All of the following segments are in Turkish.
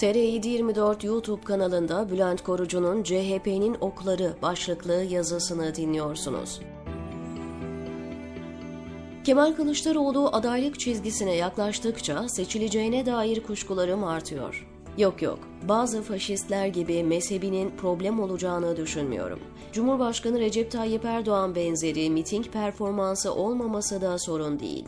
TR724 YouTube kanalında Bülent Korucu'nun CHP'nin okları başlıklı yazısını dinliyorsunuz. Kemal Kılıçdaroğlu adaylık çizgisine yaklaştıkça seçileceğine dair kuşkularım artıyor. Yok yok, bazı faşistler gibi mezhebinin problem olacağını düşünmüyorum. Cumhurbaşkanı Recep Tayyip Erdoğan benzeri miting performansı olmaması da sorun değil.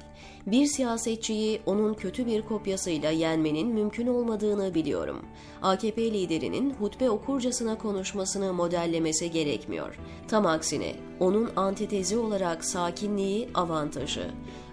Bir siyasetçiyi onun kötü bir kopyasıyla yenmenin mümkün olmadığını biliyorum. AKP liderinin hutbe okurcasına konuşmasını modellemesi gerekmiyor. Tam aksine onun antitezi olarak sakinliği avantajı.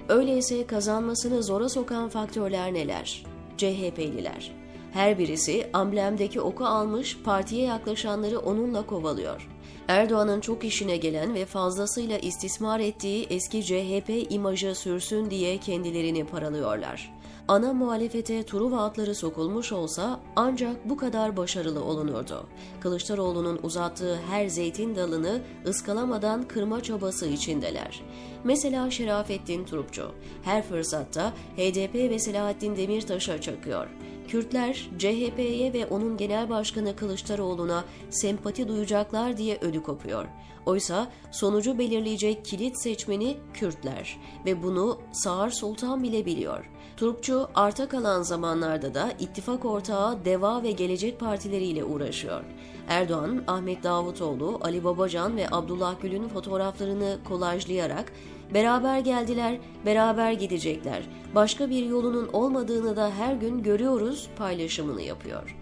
Öyleyse kazanmasını zora sokan faktörler neler? CHP'liler. Her birisi amblemdeki oku almış partiye yaklaşanları onunla kovalıyor. Erdoğan'ın çok işine gelen ve fazlasıyla istismar ettiği eski CHP imajı sürsün diye kendilerini paralıyorlar. Ana muhalefete Truva atları sokulmuş olsa ancak bu kadar başarılı olunurdu. Kılıçdaroğlu'nun uzattığı her zeytin dalını ıskalamadan kırma çabası içindeler. Mesela Şerafettin Trupçu her fırsatta HDP ve Selahattin Demirtaş'a çakıyor. Kürtler CHP'ye ve onun genel başkanı Kılıçdaroğlu'na sempati duyacaklar diye ödü kopuyor. Oysa sonucu belirleyecek kilit seçmeni Kürtler ve bunu Sağır Sultan bile biliyor. Turpçu arta kalan zamanlarda da ittifak ortağı Deva ve Gelecek partileriyle uğraşıyor. Erdoğan, Ahmet Davutoğlu, Ali Babacan ve Abdullah Gül'ün fotoğraflarını kolajlayarak beraber geldiler, beraber gidecekler. Başka bir yolunun olmadığını da her gün görüyoruz paylaşımını yapıyor.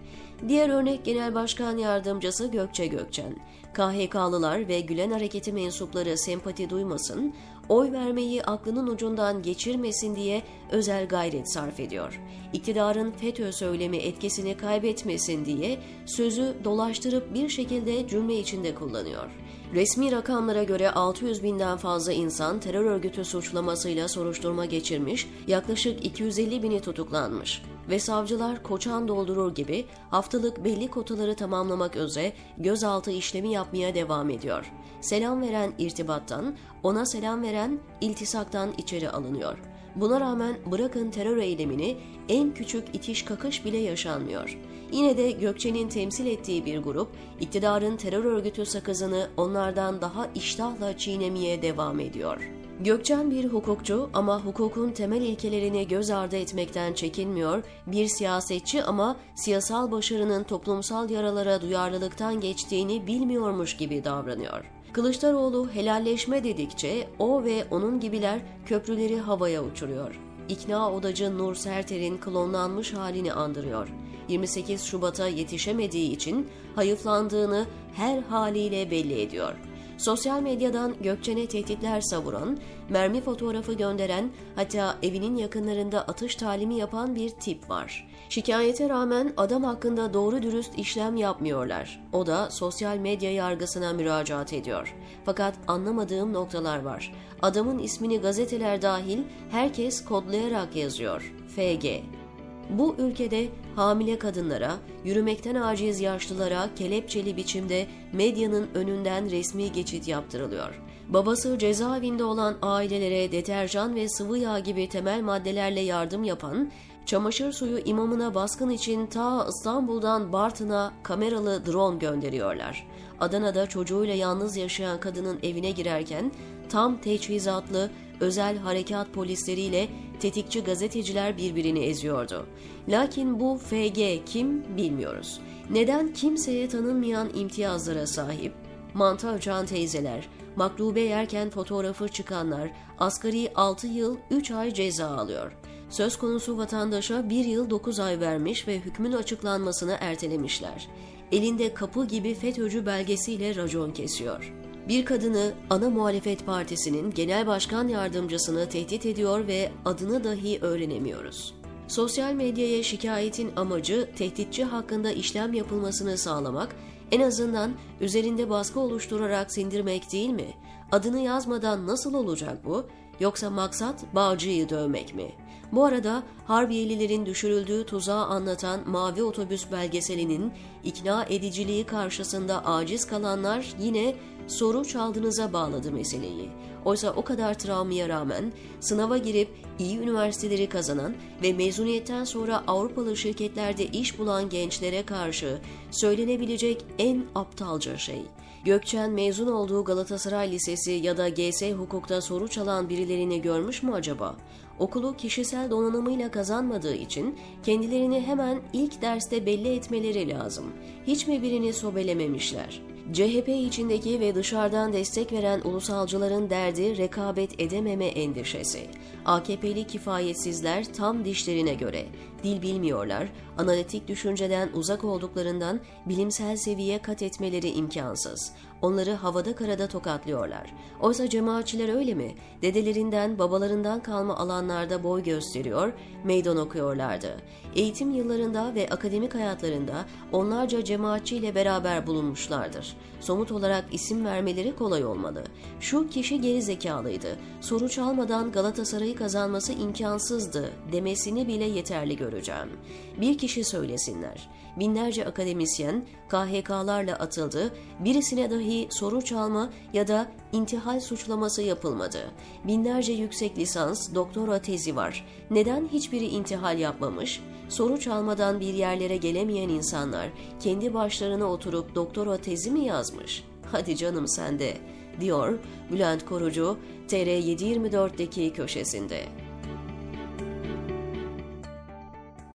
Diğer örnek Genel Başkan Yardımcısı Gökçe Gökçen. KHK'lılar ve Gülen Hareketi mensupları sempati duymasın, oy vermeyi aklının ucundan geçirmesin diye özel gayret sarf ediyor. İktidarın FETÖ söylemi etkisini kaybetmesin diye sözü dolaştırıp bir şekilde cümle içinde kullanıyor. Resmi rakamlara göre 600 binden fazla insan terör örgütü suçlamasıyla soruşturma geçirmiş, yaklaşık 250 bini tutuklanmış ve savcılar koçan doldurur gibi haftalık belli kotaları tamamlamak üzere gözaltı işlemi yapmaya devam ediyor. Selam veren irtibattan, ona selam veren iltisaktan içeri alınıyor. Buna rağmen bırakın terör eylemini en küçük itiş kakış bile yaşanmıyor. Yine de Gökçe'nin temsil ettiği bir grup iktidarın terör örgütü sakızını onlardan daha iştahla çiğnemeye devam ediyor. Gökçen bir hukukçu ama hukukun temel ilkelerini göz ardı etmekten çekinmiyor, bir siyasetçi ama siyasal başarının toplumsal yaralara duyarlılıktan geçtiğini bilmiyormuş gibi davranıyor. Kılıçdaroğlu helalleşme dedikçe o ve onun gibiler köprüleri havaya uçuruyor. İkna odacı Nur Serter'in klonlanmış halini andırıyor. 28 Şubat'a yetişemediği için hayıflandığını her haliyle belli ediyor. Sosyal medyadan Gökçen'e tehditler savuran, mermi fotoğrafı gönderen, hatta evinin yakınlarında atış talimi yapan bir tip var. Şikayete rağmen adam hakkında doğru dürüst işlem yapmıyorlar. O da sosyal medya yargısına müracaat ediyor. Fakat anlamadığım noktalar var. Adamın ismini gazeteler dahil herkes kodlayarak yazıyor. FG. Bu ülkede hamile kadınlara, yürümekten aciz yaşlılara kelepçeli biçimde medyanın önünden resmi geçit yaptırılıyor. Babası cezaevinde olan ailelere deterjan ve sıvı yağ gibi temel maddelerle yardım yapan, çamaşır suyu imamına baskın için ta İstanbul'dan Bartın'a kameralı drone gönderiyorlar. Adana'da çocuğuyla yalnız yaşayan kadının evine girerken tam teçhizatlı özel harekat polisleriyle tetikçi gazeteciler birbirini eziyordu. Lakin bu FG kim bilmiyoruz. Neden kimseye tanınmayan imtiyazlara sahip? Mantı açan teyzeler, maklube yerken fotoğrafı çıkanlar asgari 6 yıl 3 ay ceza alıyor. Söz konusu vatandaşa 1 yıl 9 ay vermiş ve hükmün açıklanmasını ertelemişler. Elinde kapı gibi FETÖ'cü belgesiyle racon kesiyor bir kadını ana muhalefet partisinin genel başkan yardımcısını tehdit ediyor ve adını dahi öğrenemiyoruz. Sosyal medyaya şikayetin amacı tehditçi hakkında işlem yapılmasını sağlamak, en azından üzerinde baskı oluşturarak sindirmek değil mi? Adını yazmadan nasıl olacak bu? Yoksa maksat Bağcı'yı dövmek mi? Bu arada Harbiyelilerin düşürüldüğü tuzağı anlatan Mavi Otobüs belgeselinin ikna ediciliği karşısında aciz kalanlar yine soru çaldığınıza bağladı meseleyi. Oysa o kadar travmaya rağmen sınava girip iyi üniversiteleri kazanan ve mezuniyetten sonra Avrupalı şirketlerde iş bulan gençlere karşı söylenebilecek en aptalca şey. Gökçen mezun olduğu Galatasaray Lisesi ya da GS hukukta soru çalan birilerini görmüş mü acaba? Okulu kişisel donanımıyla kazanmadığı için kendilerini hemen ilk derste belli etmeleri lazım. Hiç mi birini sobelememişler? CHP içindeki ve dışarıdan destek veren ulusalcıların derdi rekabet edememe endişesi. AKP'li kifayetsizler tam dişlerine göre dil bilmiyorlar, analitik düşünceden uzak olduklarından bilimsel seviye kat etmeleri imkansız. Onları havada karada tokatlıyorlar. Oysa cemaatçiler öyle mi? Dedelerinden, babalarından kalma alanlarda boy gösteriyor, meydan okuyorlardı. Eğitim yıllarında ve akademik hayatlarında onlarca cemaatçiyle beraber bulunmuşlardır. Somut olarak isim vermeleri kolay olmalı. Şu kişi geri zekalıydı. Soru çalmadan Galatasaray'ı kazanması imkansızdı demesini bile yeterli göreceğim. Bir kişi söylesinler. Binlerce akademisyen KHK'larla atıldı, birisine dahi soru çalma ya da intihal suçlaması yapılmadı. Binlerce yüksek lisans, doktora tezi var. Neden hiçbiri intihal yapmamış? Soru çalmadan bir yerlere gelemeyen insanlar kendi başlarına oturup doktora tezi mi yazmış? Hadi canım sende, diyor Bülent Korucu TR724'deki köşesinde.